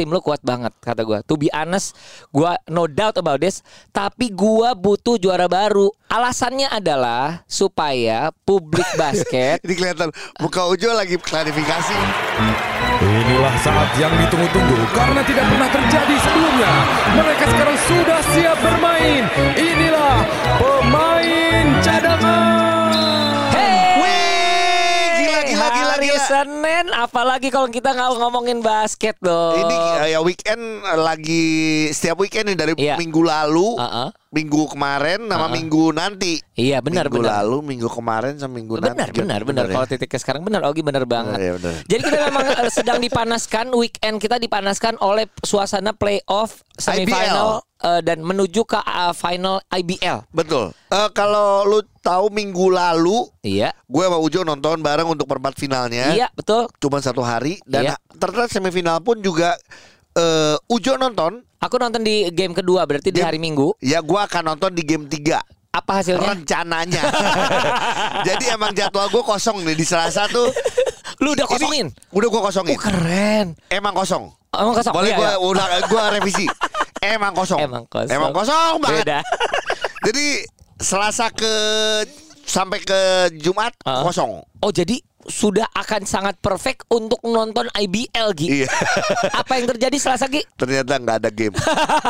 tim lu kuat banget kata gue. To be honest, gue no doubt about this. Tapi gue butuh juara baru. Alasannya adalah supaya publik basket Ini kelihatan muka Ujo lagi klarifikasi. Inilah saat yang ditunggu-tunggu karena tidak pernah terjadi sebelumnya. Mereka sekarang sudah siap bermain. Inilah pemain cadangan. Hari gila. Senin, apalagi kalau kita nggak ngomongin basket dong. Ini uh, ya weekend uh, lagi setiap weekend nih dari Iya. minggu lalu, Uh-uh. Minggu kemarin sama Uh-uh. minggu nanti. Iya benar minggu benar. lalu, minggu kemarin sama minggu Benar, nanti. benar, benar. ya? Kalau titiknya sekarang benar, Ogi benar banget. Iya, benar. Jadi kita memang eh, sedang dipanaskan weekend kita dipanaskan oleh suasana playoff semifinal eh, dan menuju ke eh, final IBL. Betul. Eh, kalau lu tahu minggu lalu, Iya, gue sama Ujo nonton bareng untuk perempat finalnya. iya betul. Cuma satu hari dan Iya. ternyata semifinal pun juga eh Ujo nonton. Aku nonton di game kedua berarti di Game- hari Minggu. Ya gue akan nonton di game 3 Apa hasilnya? rencananya. Jadi emang jadwal gue kosong nih di Selasa tuh. Lu udah Ini kosongin? udah gue kosongin. Oh, keren. Emang kosong. Emang kosong. Boleh Iya, gue iya. gue revisi. Emang kosong. Emang kosong. Emang kosong banget. Beda. Jadi Selasa ke sampai ke Jumat Ah. kosong. Oh, jadi sudah akan sangat perfect untuk nonton IBL Gi. Iya. Apa yang terjadi Selasa Gi? Ternyata nggak ada game.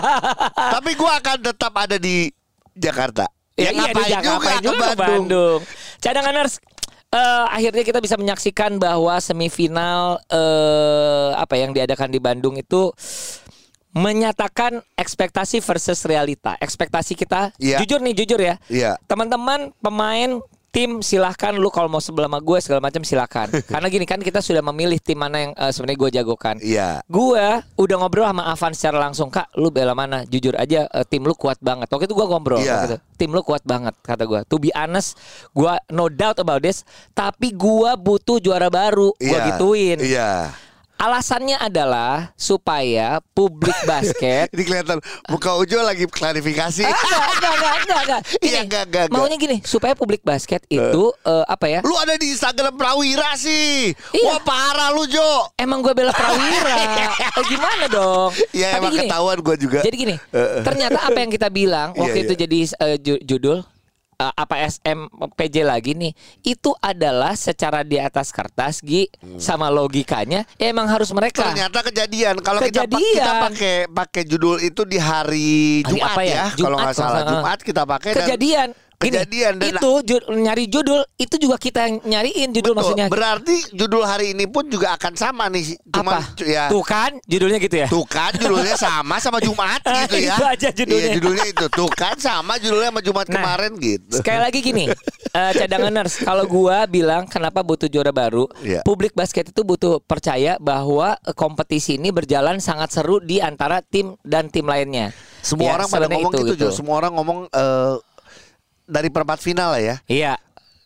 Tapi gue akan tetap ada di Jakarta. Ya, iya, di ngapain Jakarta, juga, ngapain ke ke Bandung. Cadanganers eh, akhirnya kita bisa menyaksikan bahwa semifinal eh, apa yang diadakan di Bandung itu menyatakan ekspektasi versus realita. Ekspektasi kita Iya. jujur nih jujur ya. Iya. Teman-teman pemain tim silahkan lu kalau mau sebelah sama gue segala macam silahkan. Karena gini kan kita sudah memilih tim mana yang eh, sebenarnya gue jagokan. Iya. Gue udah ngobrol sama Avan secara langsung kak, lu bela mana? Jujur aja eh, tim lu kuat banget. Waktu itu gue ngobrol, Iya. waktu itu. tim lu kuat banget kata gue. To be honest, gue no doubt about this. Tapi gue butuh juara baru. Gue Iya. gituin. Iya. Alasannya adalah supaya publik basket Ini kelihatan muka Ujo lagi klarifikasi. Ah, enggak, enggak, enggak, enggak, enggak. Gini, Iya, enggak, enggak, enggak. Maunya gini, supaya publik basket itu eh, apa ya? Lu ada di Instagram Prawira sih. Iya. Wah parah lu Jo. Emang gue bela Prawira. Eh, gimana dong? Ya Tapi emang gini, ketahuan gue juga. Jadi gini, ternyata apa yang kita bilang Iya, waktu iya. itu jadi eh, ju- judul eh, apa SM PJ lagi nih, itu adalah secara di atas kertas Gi sama logikanya ya emang harus mereka. Hmm. Ternyata kejadian. Kalau kita Kejadian. kita pakai pakai judul itu di hari Hari Jumat apa ya? ya, kalau nggak salah Jumat kita pakai dan Kejadian. Gini, dan- itu ju- nyari judul itu juga kita yang nyariin judul Betul. maksudnya. Berarti judul hari ini pun juga akan sama nih. Cuman apa? ya Tuh kan judulnya gitu ya. Tuh kan judulnya sama sama Jumat gitu ya. Itu aja judulnya. Iya, judulnya itu. Tuh kan sama judulnya sama Jumat Nah, kemarin gitu. Sekali lagi gini, eh, cadanganers, kalau gua bilang kenapa butuh juara baru, Iya. publik basket itu butuh percaya bahwa kompetisi ini berjalan sangat seru di antara tim dan tim lainnya. Semua Ya, orang pada ngomong itu, gitu, Jo. Semua orang ngomong eh, dari perempat final lah ya. Iya.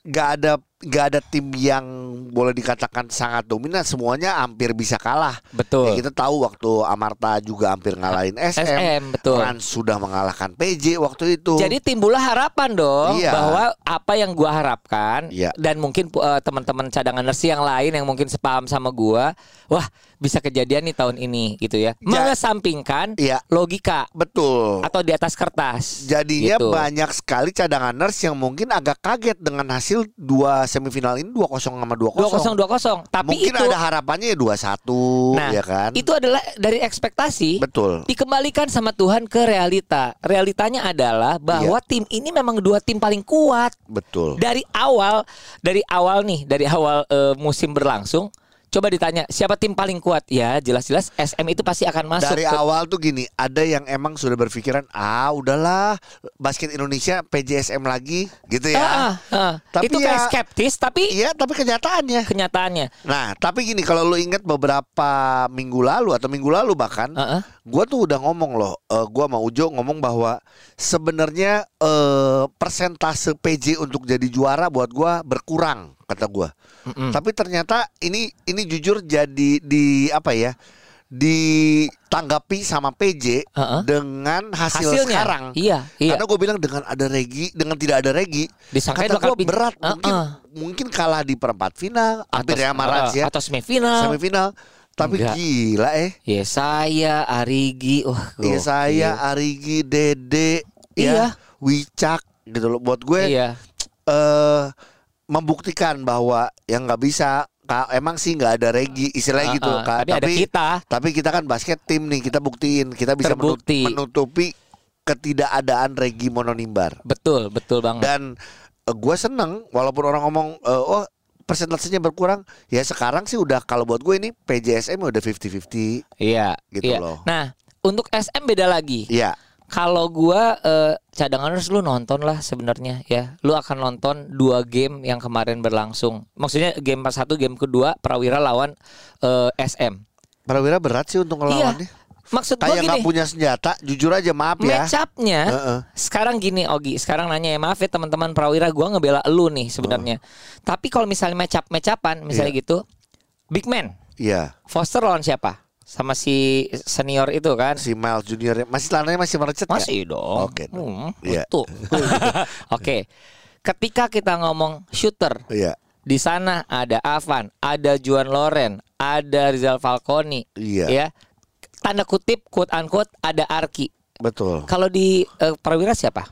Gak ada gak ada tim yang boleh dikatakan sangat dominan. Semuanya hampir bisa kalah. Betul. Ya, kita tahu waktu Amarta juga hampir ngalahin SM. SM, betul. Rans sudah mengalahkan PJ waktu itu. Jadi timbullah harapan dong Iya. bahwa apa yang gua harapkan Iya. dan mungkin eh, teman-teman cadanganers yang lain yang mungkin sepaham sama gua, wah bisa kejadian nih tahun ini gitu ya. Mengesampingkan Iya. logika betul. atau di atas kertas. Jadinya Gitu. banyak sekali cadanganers yang mungkin agak kaget dengan hasil dua semifinal ini 2-0 sama 2-0. 2-0 2-0. Tapi Mungkin itu ada harapannya ya 2-1 Nah, ya kan? itu adalah dari ekspektasi Betul. dikembalikan sama Tuhan ke realita. Realitanya adalah bahwa Iya. tim ini memang dua tim paling kuat Betul. dari awal dari awal nih dari awal eh, musim berlangsung. Coba ditanya siapa tim paling kuat? Ya jelas-jelas SM itu pasti akan masuk. Dari ke- awal tuh gini, ada yang emang sudah berpikiran, ah udahlah basket Indonesia PJSM lagi gitu ya. Ah, ah, ah. Tapi itu kayak ya- skeptis tapi Iya, tapi kenyataannya. kenyataannya. Nah, tapi gini kalau lu ingat beberapa minggu lalu atau minggu lalu bahkan, Ah, ah. gua tuh udah ngomong loh, eh, gua sama Ujo ngomong bahwa sebenarnya eh, persentase PJ untuk jadi juara buat gua berkurang kata gua. Mm-mm. Tapi ternyata ini ini jujur jadi di apa ya? ditanggapi sama PJ Heeh. dengan hasil Hasilnya. sekarang. Iya, iya. Karena gue bilang dengan ada Regi, dengan tidak ada Regi, kata gue berat. Heeh. Mungkin mungkin kalah di perempat final, hampir ya sama Rans eh, ya. atau semifinal. Semifinal. Tapi Enggak. gila eh. Ya saya Arigi, wah. Iya gokil. saya Arigi Dede Iya. ya Wicak gitu loh buat gue Iya. eh membuktikan bahwa yang nggak bisa ka- emang sih nggak ada regi istilahnya gitu Uh-uh, Kak. tapi ada kita. tapi kita kan basket tim nih kita buktiin kita bisa Terbukti. menutupi ketidakadaan regi mononimbar Betul, betul banget. dan gue seneng walaupun orang ngomong eh, oh persentasenya berkurang ya sekarang sih udah kalau buat gue ini PJSM udah 50-50 Iya, Gitu iya. loh. Nah, untuk SM beda lagi. Iya Kalau gua eh, cadanganers lu nonton lah sebenarnya ya. Lu akan nonton dua game yang kemarin berlangsung. Maksudnya game pas satu, game kedua Prawira lawan eh, SM. Prawira berat sih untuk ngelawannya Iya. Maksud gua kayak nggak gini, punya senjata jujur aja maaf ya match up-nya Heeh. sekarang gini Ogi, sekarang nanya ya maaf ya teman-teman Prawira gua ngebela lu nih sebenarnya. Tapi kalau misalnya match up match upan misalnya Iya. gitu, big man Iya Foster lawan siapa? Sama si senior itu kan? si Miles Junior masih tanahnya masih merecet nggak? Masih dong. Oke, Hmm, Iya. betul. Oke. Ketika kita ngomong shooter, Iya di sana ada Avan, ada Juan Loren, ada Rizal Falconi, Iya. ya. Tanda kutip quote unquote ada Arki. betul Kalau di eh, Prawira siapa?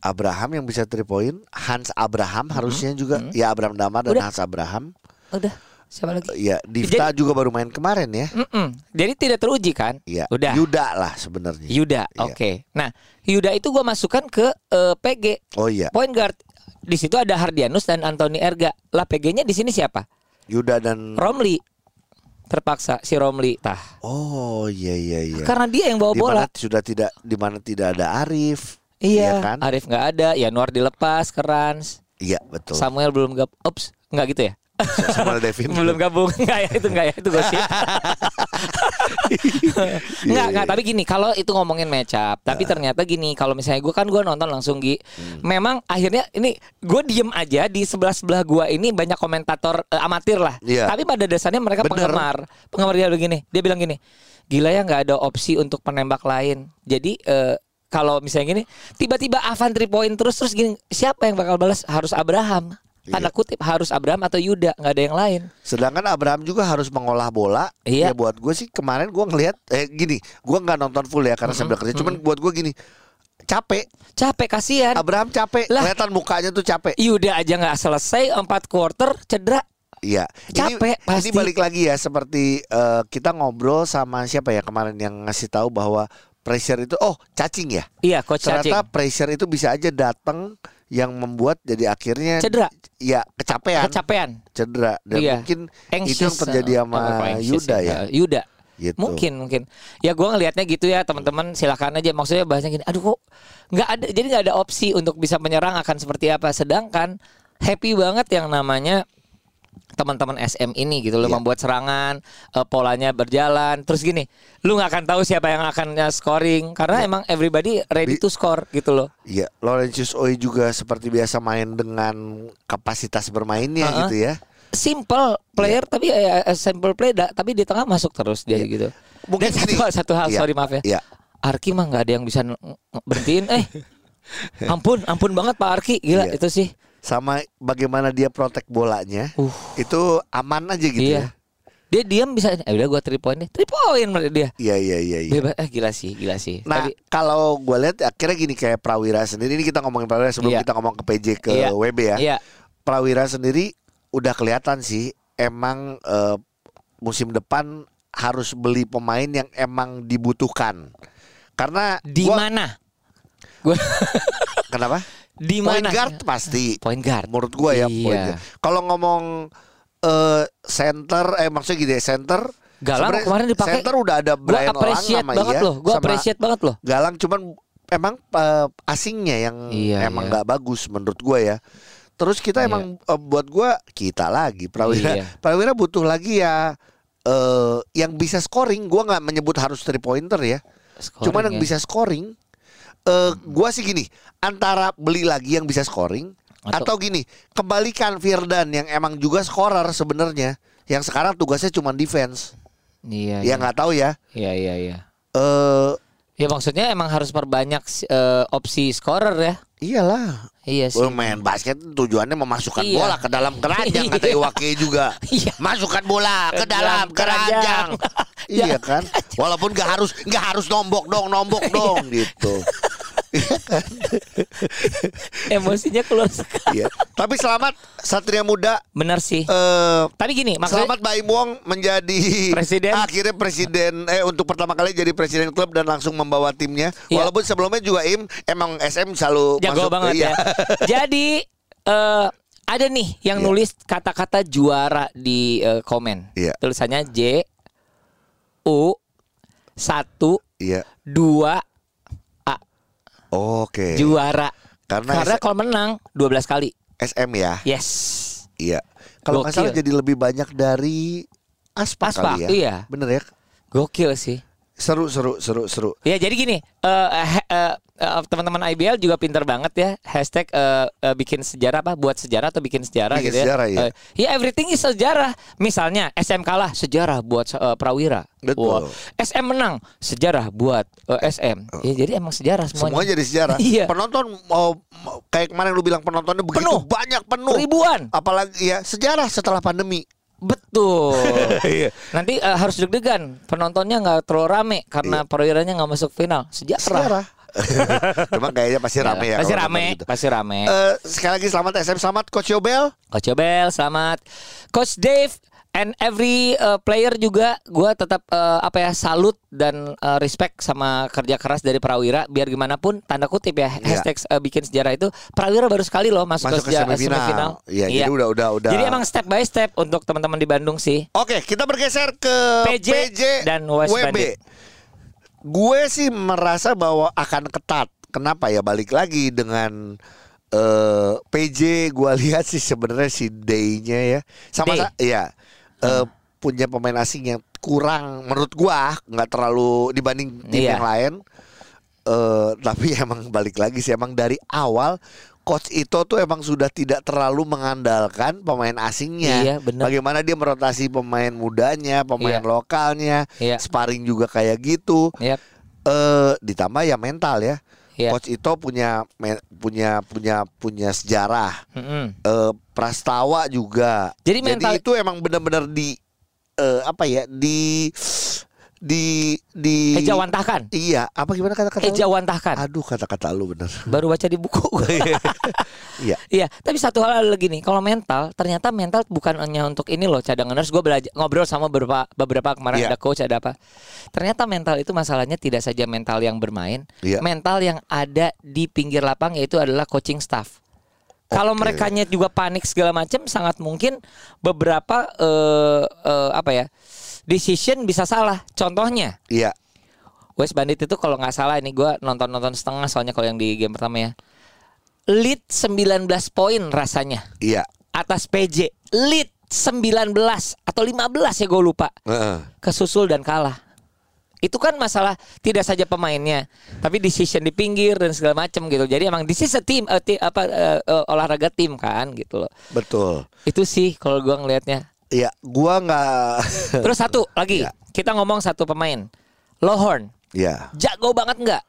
Abraham yang bisa three point Hans Abraham harusnya juga ya Abraham Damar dan Udah. Hans Abraham Udah, siapa lagi? ya Divta juga baru main kemarin ya Mm-mm. Jadi tidak teruji kan? Iya Udah. Yuda lah sebenarnya Yuda, Iya. oke. Nah, Yuda itu gua masukkan ke eh, PG, oh iya point guard. Di situ ada Hardianus dan Anthony Erga. Lah PG-nya di sini siapa? Yuda dan Romli. Terpaksa si Romli. Tah. oh iya iya iya Karena dia yang bawa di bola. sudah tidak di mana tidak ada Arif Iya, kan Arif nggak ada, Yanuar dilepas ke Rans. iya betul Samuel belum gab, ups, nggak gitu ya? Samuel Devin belum gabung, nggak ya itu nggak ya itu gosip. Nggak, nggak. Tapi gini, kalau itu ngomongin match up, tapi ternyata gini, kalau misalnya gue kan gue nonton langsung Gi, memang akhirnya ini gue diem aja di sebelah sebelah gue ini banyak komentator eh, amatir lah. Iya. Tapi pada dasarnya mereka Bener. penggemar, penggemar dia begini, dia bilang gini, gila ya nggak ada opsi untuk penembak lain. Jadi eh, kalau misalnya gini, tiba-tiba Avan three point terus terus gini, siapa yang bakal balas? Harus Abraham. Tanda Iya. kutip harus Abraham atau Yuda, nggak ada yang lain. Sedangkan Abraham juga harus mengolah bola. Iya. Ya buat gue sih kemarin gue ngelihat eh gini, gue nggak nonton full ya karena sambil kerja. Cuman buat gue gini, capek. Capek kasihan. Abraham capek. Lah. Kelihatan mukanya tuh capek. Yuda aja nggak selesai empat quarter cedera. Iya. Capek, ini, pasti. Ini balik lagi ya seperti eh, kita ngobrol sama siapa ya kemarin yang ngasih tahu bahwa pressure itu oh cacing ya. Iya, coach Ternyata Cacing. pressure itu bisa aja datang yang membuat jadi akhirnya Cedera. ya kecapean, Kecapean. cedera dan Iya. mungkin itu yang Anxious, terjadi sama anxious Yuda ya. Eh, Yuda. Gitu. Mungkin mungkin. Ya gua ngelihatnya gitu ya teman-teman silakan aja maksudnya bahasanya gini. Aduh kok nggak ada jadi nggak ada opsi untuk bisa menyerang akan seperti apa. Sedangkan happy banget yang namanya teman-teman SM ini gitu loh Iya. membuat serangan eh, polanya berjalan terus gini lu nggak akan tahu siapa yang akan eh, scoring karena emang everybody ready Bi- to score gitu loh Iya, Laurentius Oi juga seperti biasa main dengan kapasitas bermainnya Uh-uh. gitu ya. simple player Iya. tapi eh, simple play da- tapi di tengah masuk terus dia gitu. Mungkin Dan satu, satu hal Iya, sorry maaf ya. iya. Arki mah nggak ada yang bisa berhentiin eh. ampun, ampun banget Pak Arki. Gila Iya. itu sih. Sama bagaimana dia protek bolanya, Uh. itu aman aja gitu iya. ya. Dia diam bisa eh udah gua 3 point deh. 3 point dia. Iya iya iya. iya. Bebas eh gila sih, gila sih. Nah Tapi kalau gue lihat akhirnya gini kayak Prawira sendiri ini kita ngomongin Prawira sebelum Iya. kita ngomong ke PJ ke Iya. WB ya. Iya. Prawira sendiri udah kelihatan sih emang eh, musim depan harus beli pemain yang emang dibutuhkan. Karena Di gua- mana? Gua Kenapa? Di Point mana? guard pasti. Point guard. Menurut gua ya Iya. point guard. Kalau ngomong eh center eh maksudnya gini ya center Galang sebenarnya kemarin dipakai. Center udah ada Gua Brian Lang appreciate sama banget iya, loh. Gua appreciate banget loh. Galang cuman emang eh, asingnya yang Iya, emang iya. nggak bagus menurut gua ya. Terus kita Iya. emang eh, buat gua kita lagi Prawira. Iya. Prawira butuh lagi ya eh yang bisa scoring. Gua nggak menyebut harus three pointer ya. Scoring Cuman yang ya. bisa scoring eh gua sih gini, antara beli lagi yang bisa scoring atau, Atau- gini, kembalikan Firdan yang emang juga scorer sebenarnya. Yang sekarang tugasnya cuma defense. Iya. Ya nggak tahu ya. Iya, iya, iya. Eh Ya maksudnya emang harus perbanyak eh, opsi scorer ya. Iyalah. Iya sih. Main basket tujuannya memasukkan Iya. bola ke dalam keranjang kata Iya. Iwake juga. Iya. Masukkan bola ke dalam keranjang. keranjang. iya kan? Walaupun gak harus nggak harus nombok dong, nombok dong gitu. Emosinya keluar sekali. Iya. Tapi selamat Satria Muda Benar sih. eh Tapi gini, maksudnya Selamat Baim Wong menjadi Presiden. akhirnya presiden eh untuk pertama kali jadi presiden klub dan langsung membawa timnya. Iya. Walaupun sebelumnya juga Im emang SM selalu jago masuk banget iya. ya. Jadi eh ada nih yang Iya. nulis kata-kata juara di eh, komen. Iya. Tulisannya J U satu Iya. dua Oke. juara. Karena Karena S- kalau menang 12 kali. SM ya. Yes. Iya. Kalau nggak Gokil. salah jadi lebih banyak dari Aspak, Aspak, kali ya. iya. Bener ya. Gokil sih. Seru seru seru seru. Ya jadi gini, eh, he- eh, eh, teman-teman IBL juga pinter banget ya hashtag eh, eh, bikin sejarah apa buat sejarah atau bikin sejarah Bikin gitu ya. sejarah, iya. Eh, ya everything is sejarah. Misalnya SM kalah sejarah buat eh, Prawira. Betul. SM menang sejarah buat eh, SM. Ya, jadi emang sejarah semuanya. Semuanya jadi sejarah. Iya. Penonton mau mau- kayak kemarin lu bilang penontonnya begitu Penuh. banyak penuh. Ribuan. Apalagi ya sejarah setelah pandemi. Betul. Iya. Nanti eh, harus deg-degan. Penontonnya nggak terlalu rame karena Prawiranya nggak masuk final. Sejarah. Sejarah. Cuma kayaknya pasti rame ya. Pasti rame, gitu. pasti rame. Eh, sekali lagi selamat SM selamat Coach Yobel. Coach Yobel, selamat. Coach Dave and every uh, player juga gua tetap uh, apa ya salut dan uh, respect sama kerja keras dari Prawira biar gimana pun tanda kutip ya Iya. hashtag uh, bikin sejarah itu Prawira baru sekali loh masuk, Masuk ke seja- semifinal. Iya, jadi udah udah udah. Jadi emang step by step untuk teman-teman di Bandung sih. Oke, kita bergeser ke PJ PJ, dan West WB. Bandit. Gue sih merasa bahwa akan ketat. Kenapa ya? Balik lagi dengan eh PJ gue lihat sih sebenarnya si Day-nya ya. Sama Day. ya. Eh, punya pemain asing yang kurang menurut gua nggak terlalu dibanding tim Iya. yang lain. eh tapi emang balik lagi sih emang dari awal coach Ito tuh emang sudah tidak terlalu mengandalkan pemain asingnya. Iya, benar. Bagaimana dia merotasi pemain mudanya, pemain Iya. lokalnya, Iya. sparring juga kayak gitu. Yap. Eh ditambah ya mental ya. Iya. Coach Ito punya punya punya punya sejarah. Mm-mm. Eh Prastawa juga. Jadi mental- itu emang benar-benar di eh, apa ya di di di Ejawantahkan. Iya, apa gimana kata-kata? lu? Ejawantahkan. Aduh kata-kata lu bener. Baru baca di buku. Iya. Iya, tapi satu hal lagi nih, kalau mental, ternyata mental bukan hanya untuk ini loh cadanganers. Gue belajar ngobrol sama beberapa beberapa kemarin Iya. ada coach ada apa. Ternyata mental itu masalahnya tidak saja mental yang bermain, Iya. mental yang ada di pinggir lapang yaitu adalah coaching staff. Kalau Oke. mereka juga panik segala macam, sangat mungkin beberapa eh, eh, apa ya decision bisa salah. Contohnya, Iya. West Bandit itu kalau nggak salah ini gue nonton-nonton setengah soalnya kalau yang di game pertama ya. Lead 19 poin rasanya Iya. atas PJ. Lead 19 atau 15 ya gue lupa. Heeh. Kesusul dan kalah. Itu kan masalah tidak saja pemainnya, tapi decision di pinggir dan segala macam gitu. Jadi emang this is a team, apa eh, eh, olahraga tim kan gitu loh. Betul. Itu sih kalau gua ngelihatnya. Iya, gua nggak. Terus satu lagi, Iya. kita ngomong satu pemain. Lohorn. Iya. jago banget nggak?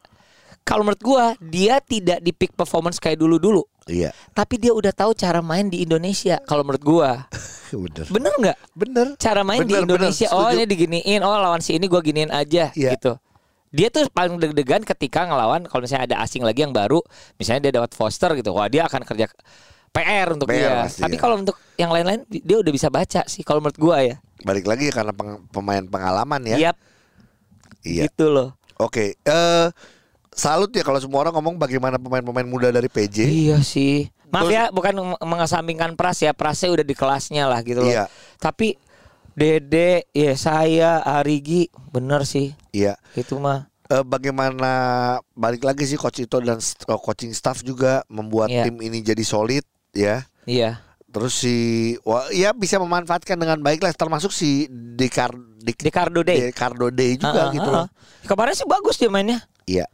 Kalau menurut gua dia tidak di peak performance kayak dulu-dulu, Iya. tapi dia udah tahu cara main di Indonesia. Kalau menurut gua, Bener. bener nggak? Bener. Cara main di Bener, Indonesia, bener, oh ini diginiin, oh lawan si ini gua giniin aja, Iya. gitu. Dia tuh paling deg-degan ketika ngelawan kalau misalnya ada asing lagi yang baru, misalnya dia dapat Foster gitu, wah dia akan kerja PR untuk PR dia. pasti, Tapi ya. kalau untuk yang lain-lain dia udah bisa baca sih kalau menurut gua ya. Balik lagi karena peng- pemain pengalaman ya. Yap, Iya. gitu loh. Oke. Eh salut ya kalau semua orang ngomong bagaimana pemain-pemain muda dari PJ. Iya sih. Maaf Terus- ya, bukan meng- mengesampingkan Pras ya. Prasnya udah di kelasnya lah gitu loh. Iya. Tapi Dede, ya saya, Arigi, bener sih. Iya. Itu mah. Eh, bagaimana balik lagi sih coach itu dan eh, coaching staff juga membuat Iya. tim ini jadi solid ya. Iya. Terus si wah, ya bisa memanfaatkan dengan baik lah termasuk si Dekar Dek, Day. Ricardo Day juga Ah, gitu ah, loh. ah. Kemarin sih bagus dia mainnya. Iya.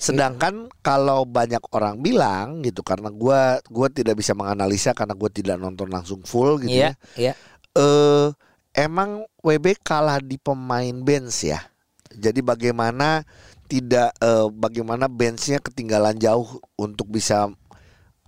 Sedangkan kalau banyak orang bilang gitu karena gua gua tidak bisa menganalisa karena gua tidak nonton langsung full gitu Iya, ya. iya. Eh emang WB kalah di pemain bench ya. Jadi bagaimana tidak eh, bagaimana benchnya ketinggalan jauh untuk bisa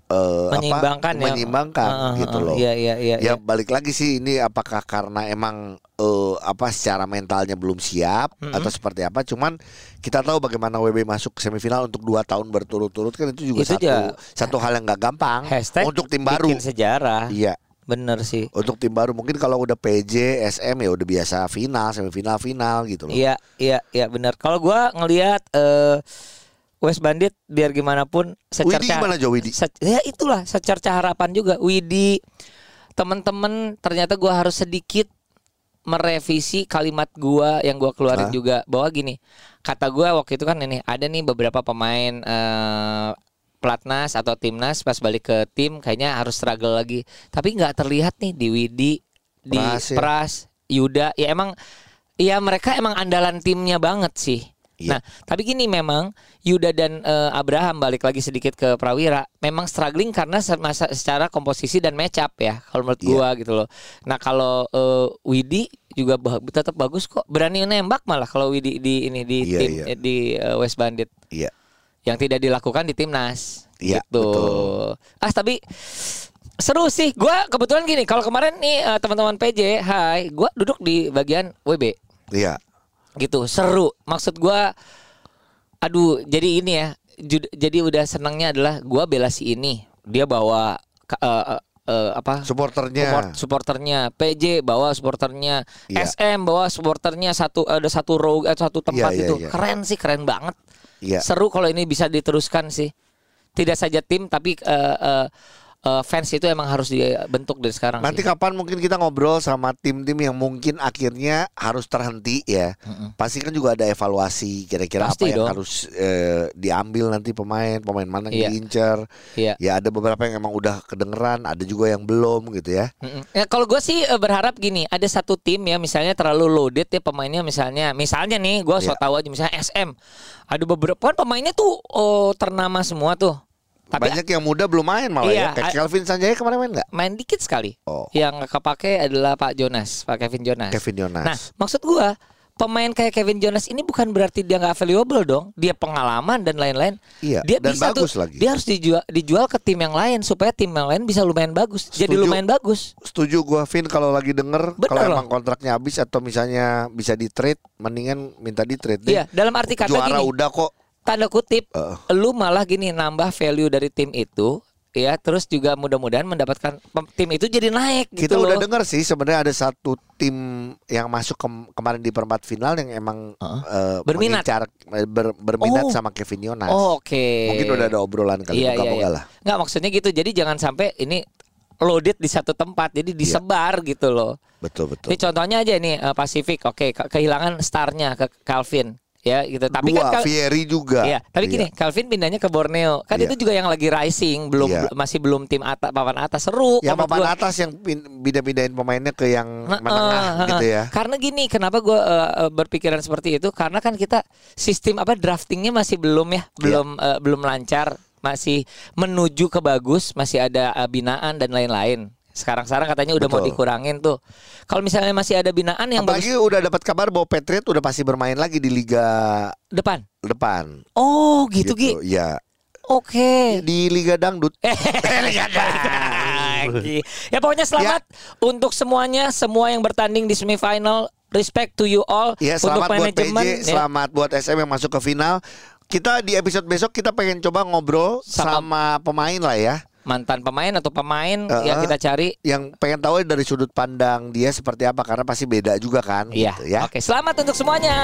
eh, Menyeimbangkan apa, ya. menyeimbangkan Heeh, gitu loh. Iya, iya, iya, ya iya. balik lagi sih ini apakah karena emang eh, apa secara mentalnya belum siap atau seperti apa? Cuman kita tahu bagaimana WB masuk semifinal untuk dua tahun berturut-turut kan itu juga Itu satu satu hal yang nggak gampang Hashtag untuk tim baru. bikin sejarah. Iya. Bener sih. Untuk tim baru mungkin kalau udah PJ, SM ya udah biasa final, semifinal, final gitu loh. Iya, iya, iya benar. Kalau gua ngelihat eh West Bandit biar gimana pun secerca Widi gimana Jo Widi? se- ya itulah secerca harapan juga Widi teman-teman ternyata gua harus sedikit merevisi kalimat gua yang gua keluarin Hah? juga bahwa gini kata gua waktu itu kan ini ada nih beberapa pemain eh platnas atau timnas pas balik ke tim kayaknya harus struggle lagi tapi nggak terlihat nih di Widi di Pras ya. Pras Yuda ya emang ya mereka emang andalan timnya banget sih Iya. Nah, tapi gini memang Yuda dan eh, Abraham balik lagi sedikit ke Prawira, memang struggling karena secara komposisi dan match up ya, kalau menurut Iya. gua gitu loh. Nah, kalau eh, Widi juga ba- tetap bagus kok, berani nembak malah kalau Widi di ini di Iya, tim iya. eh, di eh, West Bandit Iya. yang tidak dilakukan di timnas. Iya, gitu. betul. Ah, tapi seru sih. Gua kebetulan gini, kalau kemarin nih eh, teman-teman PJ, hai, gua duduk di bagian WB Iya. Gitu. Seru. Maksud gua aduh jadi ini ya jud- jadi udah senangnya adalah gua bela si ini. Dia bawa eh, eh, eh, apa? Supporternya. support supporternya. PJ bawa supporternya. Iya. SM bawa supporternya satu ada satu row eh, satu tempat Iya, iya, itu iya. keren sih keren banget. Iya. seru kalau ini bisa diteruskan sih. Tidak saja tim tapi eh, eh, eh, fans itu emang harus dibentuk dari sekarang Nanti sih. kapan mungkin kita ngobrol sama tim-tim yang mungkin akhirnya harus terhenti ya. Pasti kan juga ada evaluasi kira-kira apa yang dong. harus eh, diambil nanti pemain, pemain mana yang diincar. Iya. Ya ada beberapa yang emang udah kedengeran, ada juga yang belum gitu ya. Mm-mm. Ya, kalau gue sih eh, berharap gini, ada satu tim ya misalnya terlalu loaded ya pemainnya misalnya, misalnya nih gue so Iya. tahu aja misalnya SM, ada beberapa kan pemainnya tuh oh, ternama semua tuh, tapi Banyak yang muda belum main malah Iya, ya. Kayak Kelvin Sanjaya kemarin main nggak? main dikit sekali. Oh. Yang kepake adalah Pak Jonas, Pak Kevin Jonas. Kevin Jonas. Nah, maksud gue pemain kayak Kevin Jonas ini bukan berarti dia nggak valuable dong, dia pengalaman dan lain-lain. Iya, dia dan bisa bagus tuh, lagi. Dia harus dijual dijual ke tim yang lain supaya tim yang lain bisa lumayan bagus. Jadi Setuju. lumayan bagus. Setuju gua Vin kalau lagi denger kalau emang kontraknya habis atau misalnya bisa di trade mendingan minta di trade deh. Iya, dalam arti kata Juara gini. udah kok. Tanda kutip Heeh. lu malah gini nambah value dari tim itu ya terus juga mudah-mudahan mendapatkan tim itu jadi naik Kita gitu udah loh. denger sih sebenarnya ada satu tim yang masuk kem- kemarin di perempat final yang emang eh, Berminat. mengincar- eh, ber- berminat Oh. sama Kevin Jonas. Oh, oke Mungkin udah ada obrolan kali iya, iya, moga-moga iya. lah. nggak maksudnya gitu jadi jangan sampai ini loaded di satu tempat jadi disebar gitu loh Betul betul. ini contohnya aja nih eh, Pacific oke ke- kehilangan starnya ke Calvin ya gitu tapi Dua, kan Fieri juga. Iya, tapi Iya. gini, Calvin pindahnya ke Borneo. Kan Iya. itu juga yang lagi rising, belum Iya. masih belum tim atas papan atas seru. Menurut papan gua. atas yang pin- pindah-pindahin pemainnya ke yang Heeh, menengah heeh. gitu ya. Karena gini, kenapa gue berpikiran seperti itu? Karena kan kita sistem apa draftingnya masih belum ya, belum eh, belum lancar, masih menuju ke bagus, masih ada eh, binaan dan lain-lain. Sekarang-sekarang katanya udah mau Betul. dikurangin tuh. Kalau misalnya masih ada binaan yang Apalagi udah dapat kabar bahwa Patriot udah pasti bermain lagi di liga bagus depan. depan. Oh, gitu, Gi. Ya. Oke. Di liga dangdut. Eh, lagi. Ya pokoknya selamat untuk semuanya, semua yang bertanding di semifinal. Respect to you all Ya untuk selamat buat manajemen. PJ, ya. selamat buat SM yang masuk ke final. Kita di episode besok kita pengen coba ngobrol Sama- sama, pemain lah ya. Mantan pemain atau pemain Uh-uh. yang kita cari. Yang pengen tahu dari sudut pandang dia seperti apa karena pasti beda juga kan Iya. gitu ya. Oke, selamat untuk semuanya.